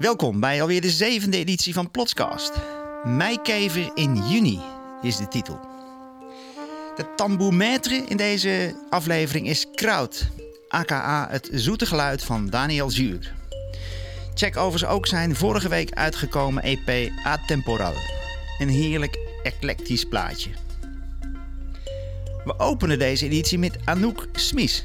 Welkom bij alweer de zevende editie van Plotscast. Meikever in juni is de titel. De tambourmetre in deze aflevering is Kraut, aka het zoete geluid van Daniel Zuur. Check overigens ook zijn vorige week uitgekomen EP Atemporal. Een heerlijk eclectisch plaatje. We openen deze editie met Anouk Smies.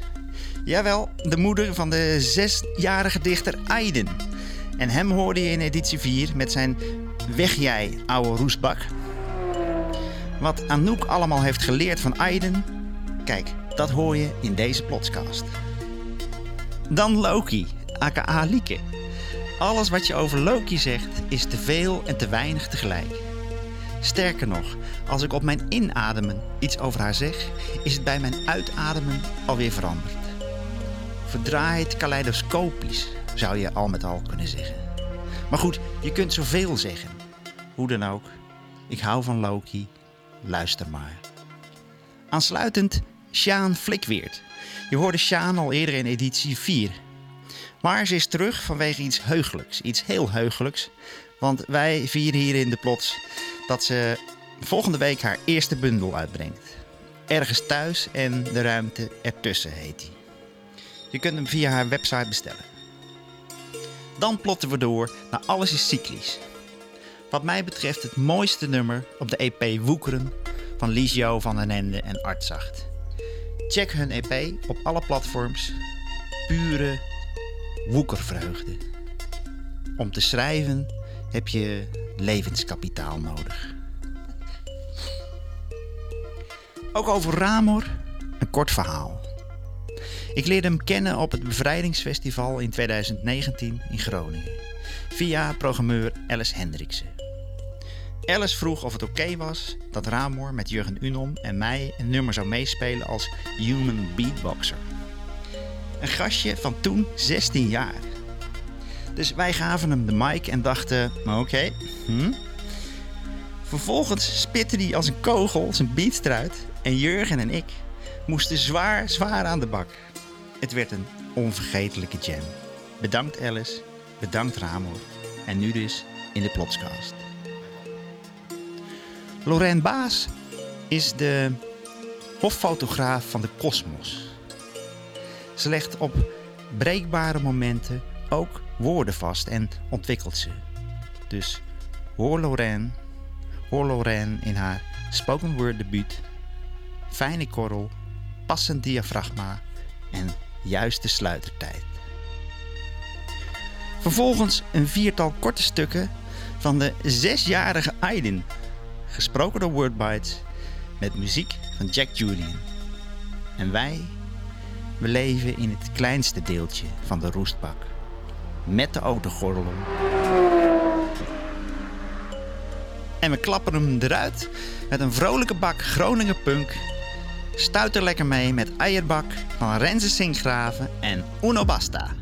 Jawel, de moeder van de zesjarige dichter Aiden. En hem hoorde je in editie 4 met zijn Weg jij, ouwe roestbak. Wat Anouk allemaal heeft geleerd van Aiden, kijk, dat hoor je in deze podcast. Dan Loki, aka Lieke. Alles wat je over Loki zegt is te veel en te weinig tegelijk. Sterker nog, als ik op mijn inademen iets over haar zeg, is het bij mijn uitademen alweer veranderd. Verdraaid kaleidoscopisch, zou je al met al kunnen zeggen. Maar goed, je kunt zoveel zeggen. Hoe dan ook, ik hou van Loki, luister maar. Aansluitend Sjaan Flikweert. Je hoorde Sjaan al eerder in editie 4. Maar ze is terug vanwege iets heugelijks, iets heel heugelijks. Want wij vieren hier in de plots dat ze volgende week haar eerste bundel uitbrengt. Ergens thuis en de ruimte ertussen heet hij. Je kunt hem via haar website bestellen. Dan plotten we door naar Alles is Cyclisch. Wat mij betreft het mooiste nummer op de EP Woekeren van Liesjo van den Ende en Artzacht. Check hun EP op alle platforms. Pure woekervreugde. Om te schrijven heb je levenskapitaal nodig. Ook over Ramor een kort verhaal. Ik leerde hem kennen op het Bevrijdingsfestival in 2019 in Groningen. Via programmeur Alice Hendriksen. Alice vroeg of het oké was dat Ramor met Jurgen Unom en mij een nummer zou meespelen als Human Beatboxer. Een gastje van toen 16 jaar. Dus wij gaven hem de mic en dachten: oké, hm? Vervolgens spitte hij als een kogel zijn beats eruit en Jurgen en ik moesten zwaar, zwaar aan de bak. Het werd een onvergetelijke jam. Bedankt Alice, bedankt Ramor en nu dus in de Plotscast. Lorraine Baas is de hoffotograaf van de Cosmos. Ze legt op breekbare momenten ook woorden vast en ontwikkelt ze. Dus hoor Lorraine, hoor Lorraine in haar spoken word debuut. Fijne korrel, passend diafragma en juiste sluitertijd. Vervolgens een viertal korte stukken van de zesjarige Aiden, gesproken door Wordbites, met muziek van Jack Julian. En wij, we leven in het kleinste deeltje van de roestbak, met de autogordel om. En we klappen hem eruit met een vrolijke bak Groninger punk Stuit er lekker mee met Eierbak van Renze Sinkgraven en Uno Basta.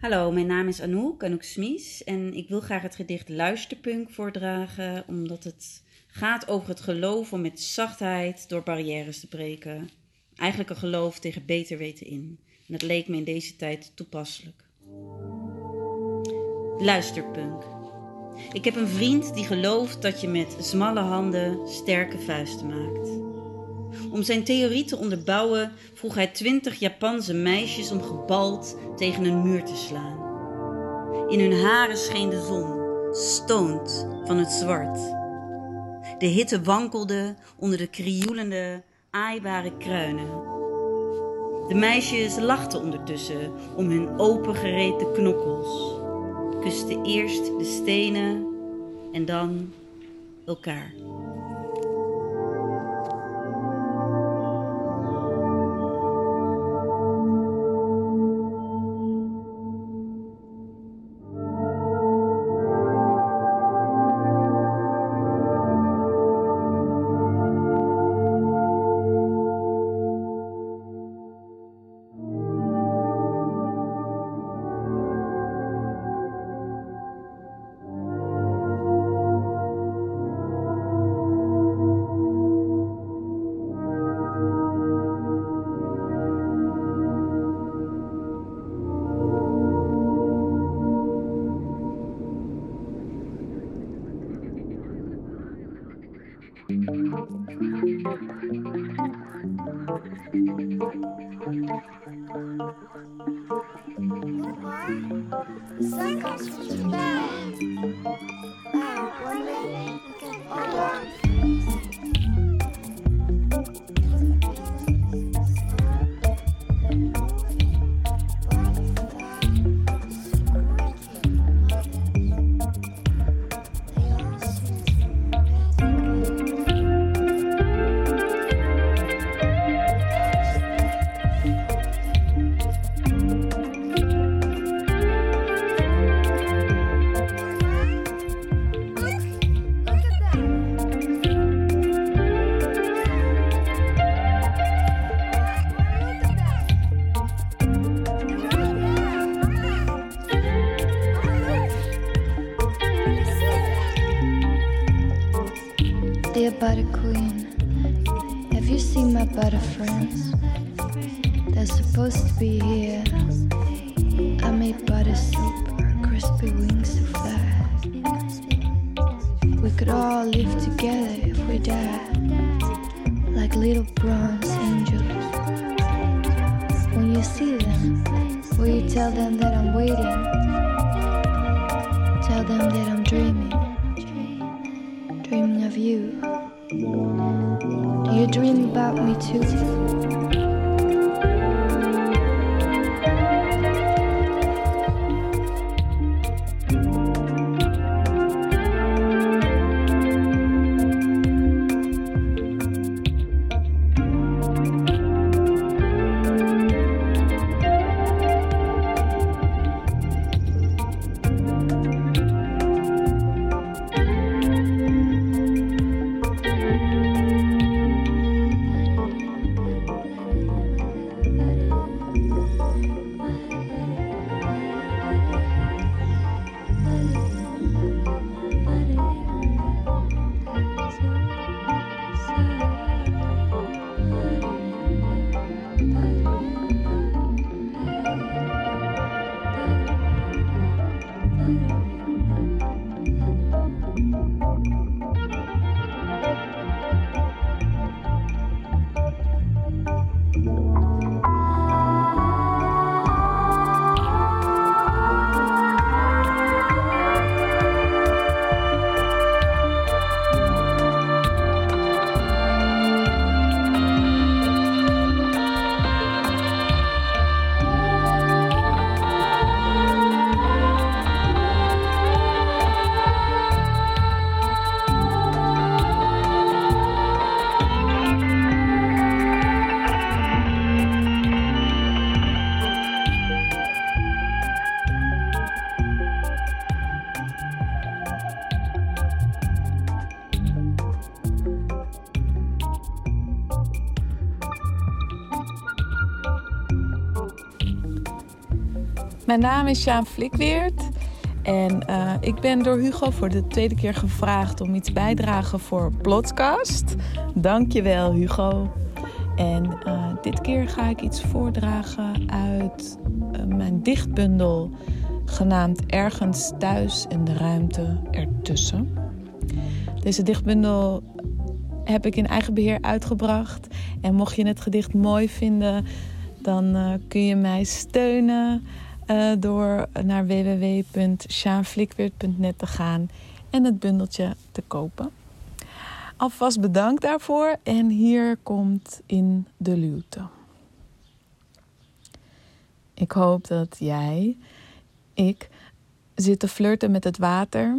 Hallo, mijn naam is Anouk, Anouk Smies. En ik wil graag het gedicht Luisterpunk voordragen, omdat het gaat over het geloof om met zachtheid door barrières te breken. Eigenlijk een geloof tegen beter weten in. En het leek me in deze tijd toepasselijk. Luisterpunk. Ik heb een vriend die gelooft dat je met smalle handen sterke vuisten maakt. Om zijn theorie te onderbouwen vroeg hij twintig Japanse meisjes om gebald tegen een muur te slaan. In hun haren scheen de zon, stoont van het zwart. De hitte wankelde onder de krioelende, aaibare kruinen. De meisjes lachten ondertussen om hun opengereten knokkels, kusten eerst de stenen en dan elkaar. Do you dream about me too? Mijn naam is Sjaan Flikweert. En eh, ik ben door Hugo voor de tweede keer gevraagd om iets bijdragen voor Plotcast. Dankjewel Hugo. En eh, dit keer ga ik iets voordragen uit eh, mijn dichtbundel genaamd Ergens thuis en de ruimte ertussen. Deze dichtbundel heb ik in eigen beheer uitgebracht. En mocht je het gedicht mooi vinden, dan kun je mij steunen uh, door naar www.sjaanflikweert.net te gaan en het bundeltje te kopen. Alvast bedankt daarvoor en hier komt in de luwte. Ik hoop dat jij, ik, zit te flirten met het water,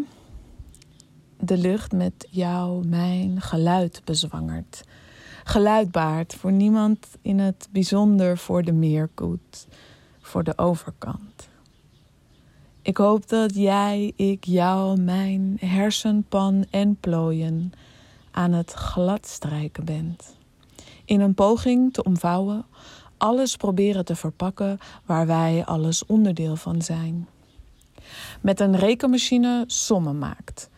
de lucht met jou, mijn geluid bezwangert. Geluid baart voor niemand in het bijzonder voor de meerkoet voor de overkant. Ik hoop dat jij, ik, jou, mijn hersenpan en plooien aan het gladstrijken bent. In een poging te omvouwen, alles proberen te verpakken waar wij alles onderdeel van zijn. Met een rekenmachine sommen maakt.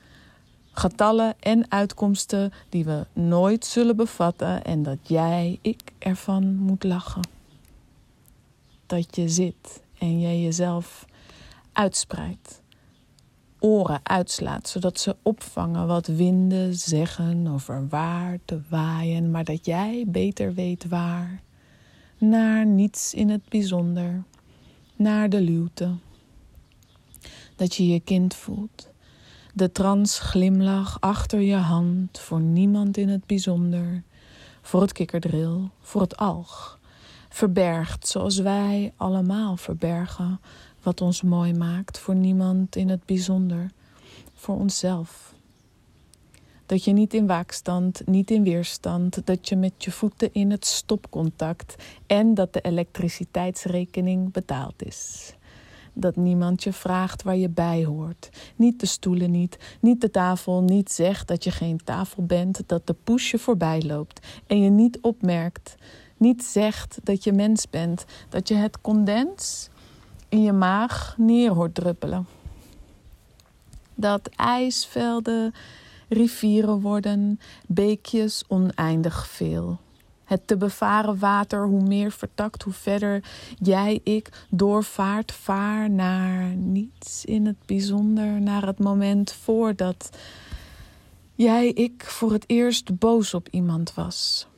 Getallen en uitkomsten die we nooit zullen bevatten en dat jij, ik ervan moet lachen dat je zit en je jezelf uitspreidt. oren uitslaat, zodat ze opvangen wat winden zeggen over waar te waaien, maar dat jij beter weet waar. Naar niets in het bijzonder, naar de luwte. Dat je je kind voelt. De trans glimlach achter je hand voor niemand in het bijzonder, voor het kikkerdril, voor het alg. Verbergt zoals wij allemaal verbergen wat ons mooi maakt voor niemand in het bijzonder, voor onszelf. Dat je niet in waakstand, niet in weerstand, dat je met je voeten in het stopcontact en dat de elektriciteitsrekening betaald is. Dat niemand je vraagt waar je bij hoort. Niet de stoelen niet, niet de tafel, niet zegt dat je geen tafel bent, dat de poes je voorbij loopt en je niet opmerkt. Niet zegt dat je mens bent, dat je het condens in je maag neer hoort druppelen. Dat ijsvelden rivieren worden, beekjes oneindig veel. Het te bevaren water, hoe meer vertakt, hoe verder jij, ik doorvaart, vaar naar niets in het bijzonder, naar het moment voordat jij, ik voor het eerst boos op iemand was.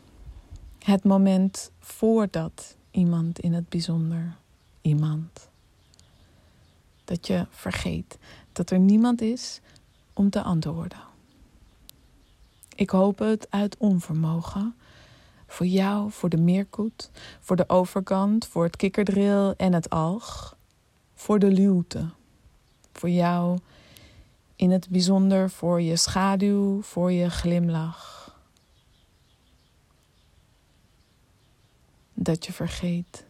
Het moment voordat iemand in het bijzonder iemand dat je vergeet dat er niemand is om te antwoorden. Ik hoop het uit onvermogen. Voor jou, voor de meerkoet, voor de overkant, voor het kikkerdril en het alg. Voor de luwte. Voor jou in het bijzonder voor je schaduw, voor je glimlach. Dat je vergeet.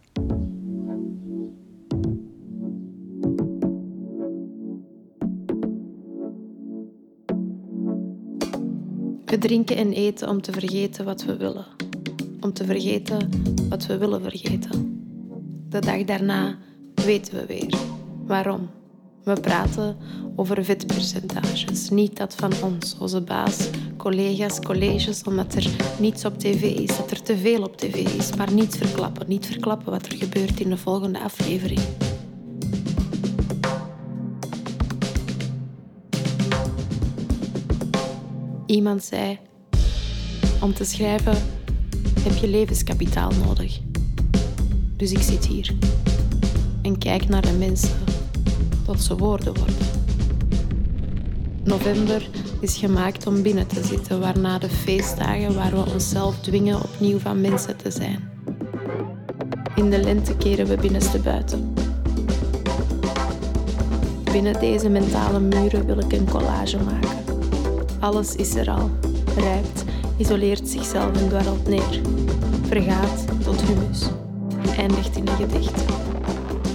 We drinken en eten om te vergeten wat we willen. Om te vergeten wat we willen vergeten. De dag daarna weten we weer. Waarom? We praten over vetpercentages. Niet dat van ons, onze baas, collega's, colleges, omdat er niets op tv is, dat er te veel op tv is. Maar niet verklappen, niet verklappen wat er gebeurt in de volgende aflevering. Iemand zei: Om te schrijven heb je levenskapitaal nodig. Dus ik zit hier en kijk naar de mensen tot ze woorden worden. November is gemaakt om binnen te zitten, waarna de feestdagen waar we onszelf dwingen opnieuw van mensen te zijn. In de lente keren we binnenste buiten. Binnen deze mentale muren wil ik een collage maken. Alles is er al. Rijpt, isoleert zichzelf en dwarrelt neer. Vergaat tot humus. Eindigt in een gedicht.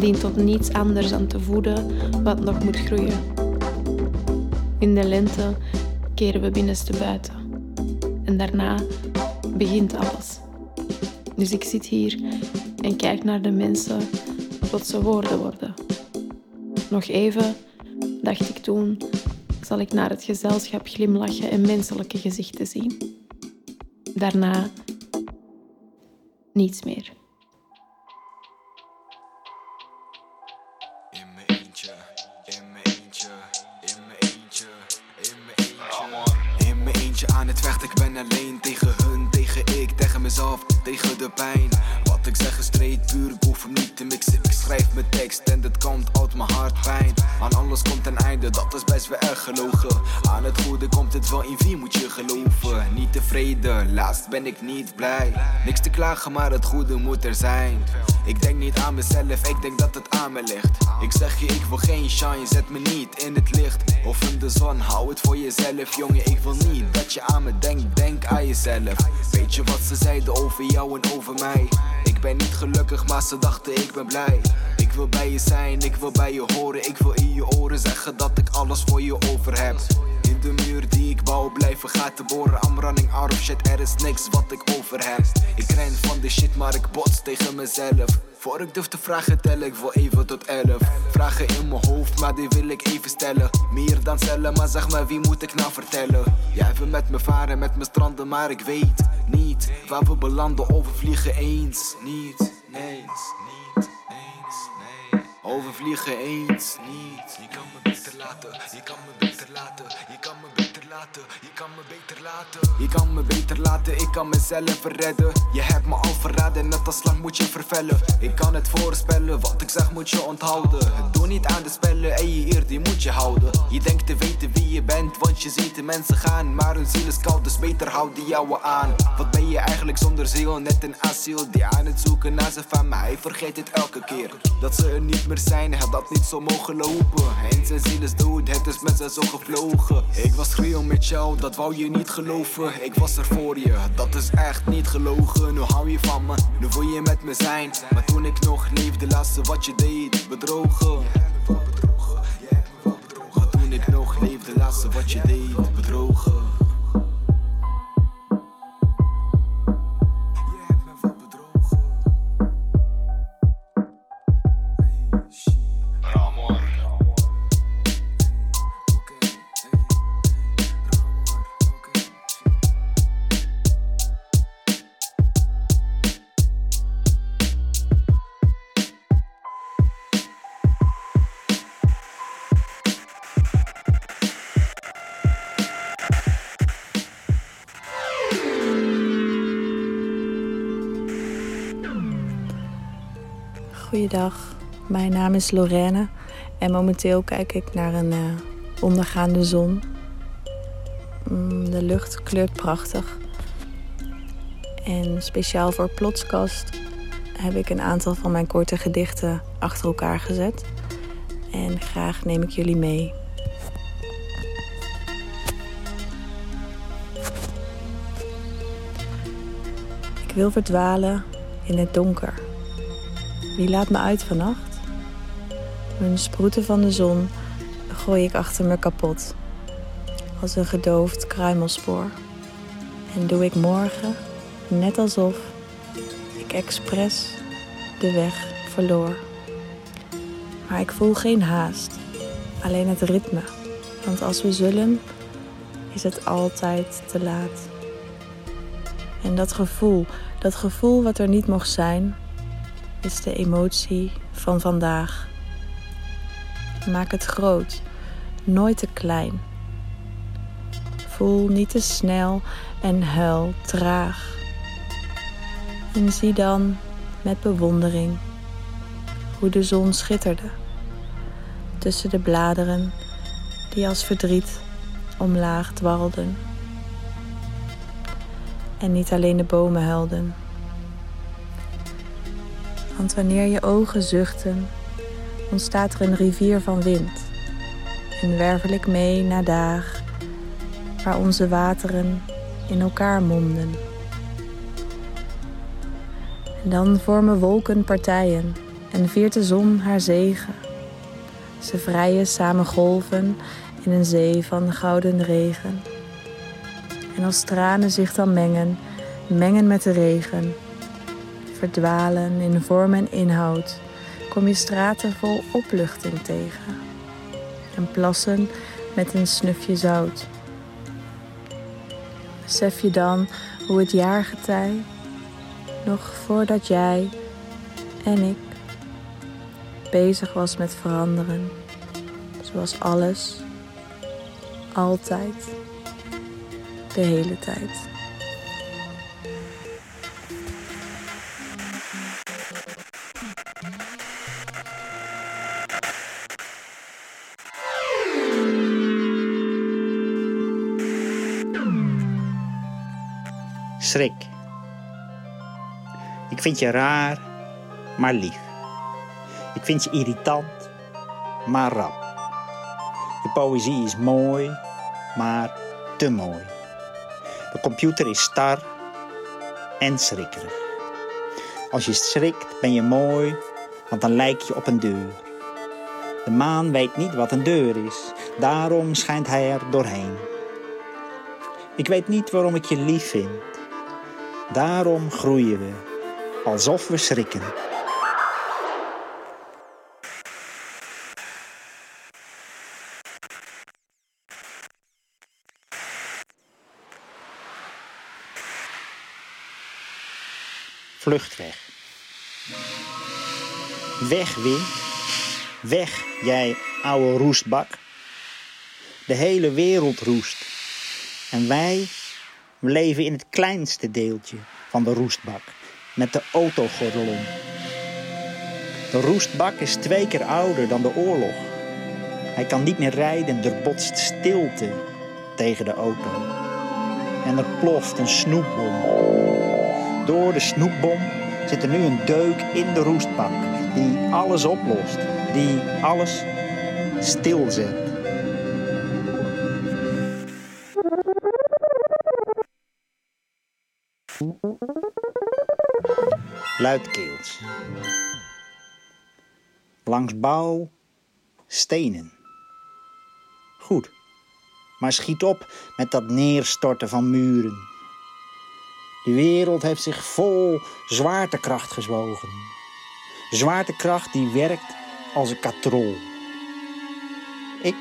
Dient tot niets anders dan te voeden wat nog moet groeien. In de lente keren we binnenste buiten. En daarna begint alles. Dus ik zit hier en kijk naar de mensen tot ze woorden worden. Nog even, dacht ik toen, zal ik naar het gezelschap glimlachen en menselijke gezichten zien. Daarna niets meer. Wel in wie moet je geloven. Niet tevreden, laatst ben ik niet blij. Niks te klagen, maar het goede moet er zijn. Ik denk niet aan mezelf, ik denk dat het aan me ligt. Ik zeg je, ik wil geen shine, zet me niet in het licht. Of in de zon, hou het voor jezelf, jongen. Ik wil niet dat je aan me denkt, denk aan jezelf. Weet je wat ze zeiden over jou en over mij? Ik ben niet gelukkig, maar ze dachten ik ben blij. Ik wil bij je zijn, ik wil bij je horen. Ik wil in je oren zeggen dat ik alles voor je over heb. In de muur die ik bouw blijven gaten boren. I'm running out of shit, er is niks wat ik over heb. Ik ren van de shit, maar ik bots tegen mezelf. Voor ik durf te vragen, tel ik voor even tot elf. Vragen in mijn hoofd, maar die wil ik even stellen. Meer dan cellen, maar zeg maar, wie moet ik nou vertellen? Jij wil met me varen, met me stranden, maar ik weet niet waar we belanden. Overvliegen eens, niet, nee. Overvliegen eens, niet. Je kan me beter laten. Je kan me beter Je kan me beter laten. Je kan me beter laten. Ik kan mezelf redden. Je hebt me al verraden. Net als lang moet je vervellen. Ik kan het voorspellen. Wat ik zeg moet je onthouden. Doe niet aan de spellen. En je eer die moet je houden. Je denkt te weten wie je bent. Want je ziet de mensen gaan. Maar hun ziel is koud. Dus beter houd die jouwe aan. Wat ben je eigenlijk zonder ziel? Net een asiel die aan het zoeken naar fam. Maar hij vergeet het elke keer. Dat ze er niet meer zijn. Had dat niet zo mogen lopen. En zijn ziel is dood. Het is met zijn zo gevlogen. Ik was real met. Dat wou je niet geloven. Ik was er voor je. Dat is echt niet gelogen. Nu hou je van me. Nu wil je met me zijn. Maar toen ik nog leefde, laatste wat je deed. Bedrogen. Maar toen ik nog leefde, laatste wat je deed. Bedrogen. Goeiedag, mijn naam is Lorraine en momenteel kijk ik naar een eh, ondergaande zon. Mm, de lucht kleurt prachtig. En speciaal voor Plotskast heb ik een aantal van mijn korte gedichten achter elkaar gezet. En graag neem ik jullie mee. Ik wil verdwalen in het donker. Wie laat me uit vannacht? Mijn sproeten van de zon gooi ik achter me kapot. Als een gedoofd kruimelspoor. En doe ik morgen net alsof ik expres de weg verloor. Maar ik voel geen haast, alleen het ritme. Want als we zullen, is het altijd te laat. En dat gevoel, dat gevoel wat er niet mocht zijn, is de emotie van vandaag. Maak het groot, nooit te klein. Voel niet te snel en huil traag. En zie dan met bewondering hoe de zon schitterde tussen de bladeren die als verdriet omlaag dwarrelden. En niet alleen de bomen huilden. Want wanneer je ogen zuchten, ontstaat er een rivier van wind. En wervel ik mee naar daag, waar onze wateren in elkaar monden. En dan vormen wolken partijen en viert de zon haar zegen. Ze vrijen samen golven in een zee van gouden regen. En als tranen zich dan mengen, mengen met de regen, verdwalen in vorm en inhoud, kom je straten vol opluchting tegen. En plassen met een snufje zout. Besef je dan hoe het jaargetij, nog voordat jij en ik bezig was met veranderen, zoals alles, altijd, de hele tijd. Schrik. Ik vind je raar, maar lief. Ik vind je irritant, maar rap. Je poëzie is mooi, maar te mooi. De computer is star en schrikkerig. Als je schrikt ben je mooi, want dan lijk je op een deur. De maan weet niet wat een deur is, daarom schijnt hij er doorheen. Ik weet niet waarom ik je lief vind. Daarom groeien we, alsof we schrikken. Vlucht weg. Weg, wind. Weg, jij oude roestbak. De hele wereld roest. En wij we leven in het kleinste deeltje van de roestbak, met de autogordel om. De roestbak is twee keer ouder dan de oorlog. Hij kan niet meer rijden, er botst stilte tegen de auto. En er ploft een snoepbom. Door de snoepbom zit er nu een deuk in de roestbak die alles oplost, die alles stilzet. Langs bouw stenen. Goed, maar schiet op met dat neerstorten van muren. De wereld heeft zich vol zwaartekracht gezwogen. Zwaartekracht die werkt als een katrol. Ik,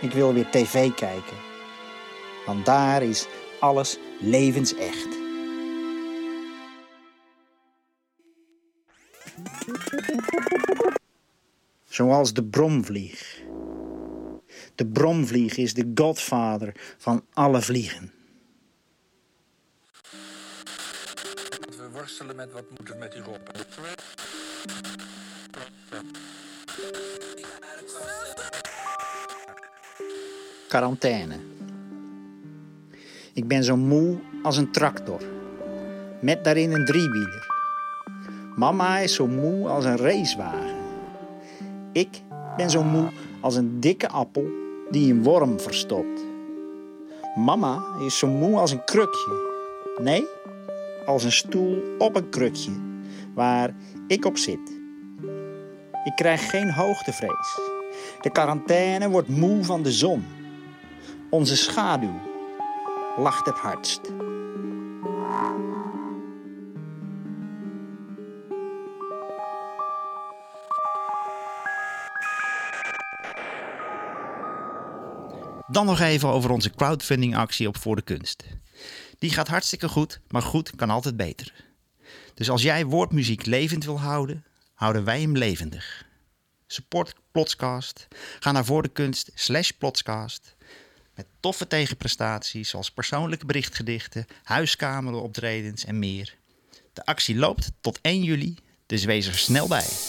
ik wil weer tv kijken. Want daar is alles levensecht. Zoals de bromvlieg. De bromvlieg is de godvader van alle vliegen. We worstelen met wat moet het met die Rob. Quarantaine. Ik ben zo moe als een tractor. Met daarin een driewieler. Mama is zo moe als een racewagen. Ik ben zo moe als een dikke appel die een worm verstopt. Mama is zo moe als een krukje. Nee, als een stoel op een krukje waar ik op zit. Ik krijg geen hoogtevrees. De quarantaine wordt moe van de zon. Onze schaduw lacht het hardst. Dan nog even over onze crowdfunding actie op Voor de Kunst. Die gaat hartstikke goed, maar goed kan altijd beter. Dus als jij woordmuziek levend wil houden, houden wij hem levendig. Support Plotscast. Ga naar Voor de Kunst slash Plotscast. Met toffe tegenprestaties zoals persoonlijke berichtgedichten, huiskameroptredens en meer. De actie loopt tot 1 juli, dus wees er snel bij.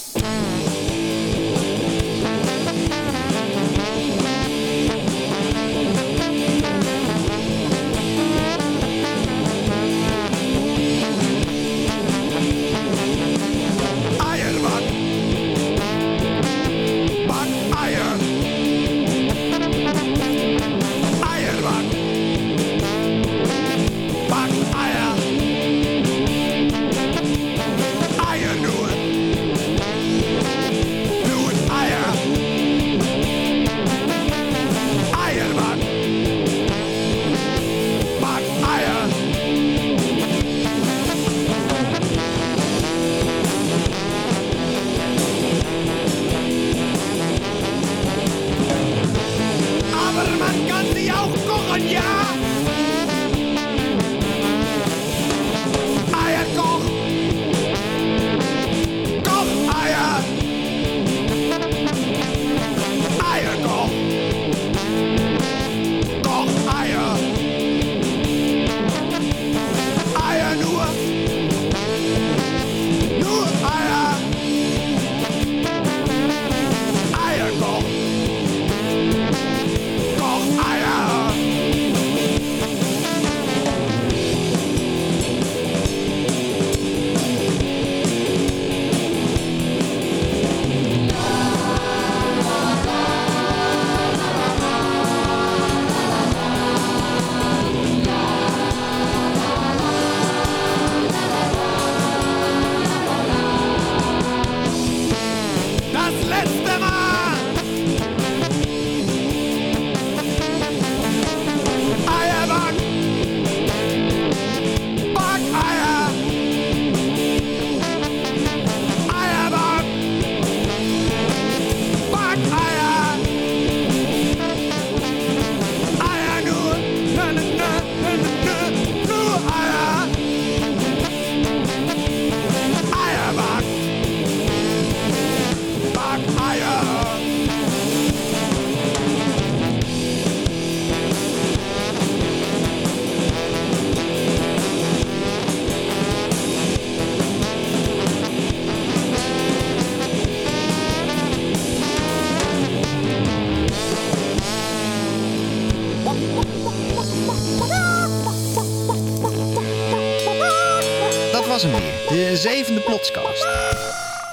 De zevende Plotscast.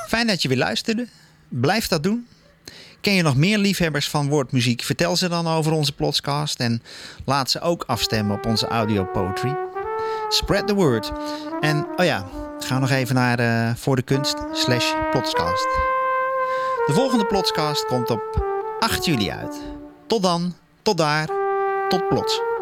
Fijn dat je weer luisterde. Blijf dat doen. Ken je nog meer liefhebbers van woordmuziek? Vertel ze dan over onze Plotscast en laat ze ook afstemmen op onze audio poetry. Spread the word. En oh ja, ga nog even naar uh, voor de kunst slash Plotscast. De volgende Plotscast komt op 8 juli uit. Tot dan, tot daar, tot plots.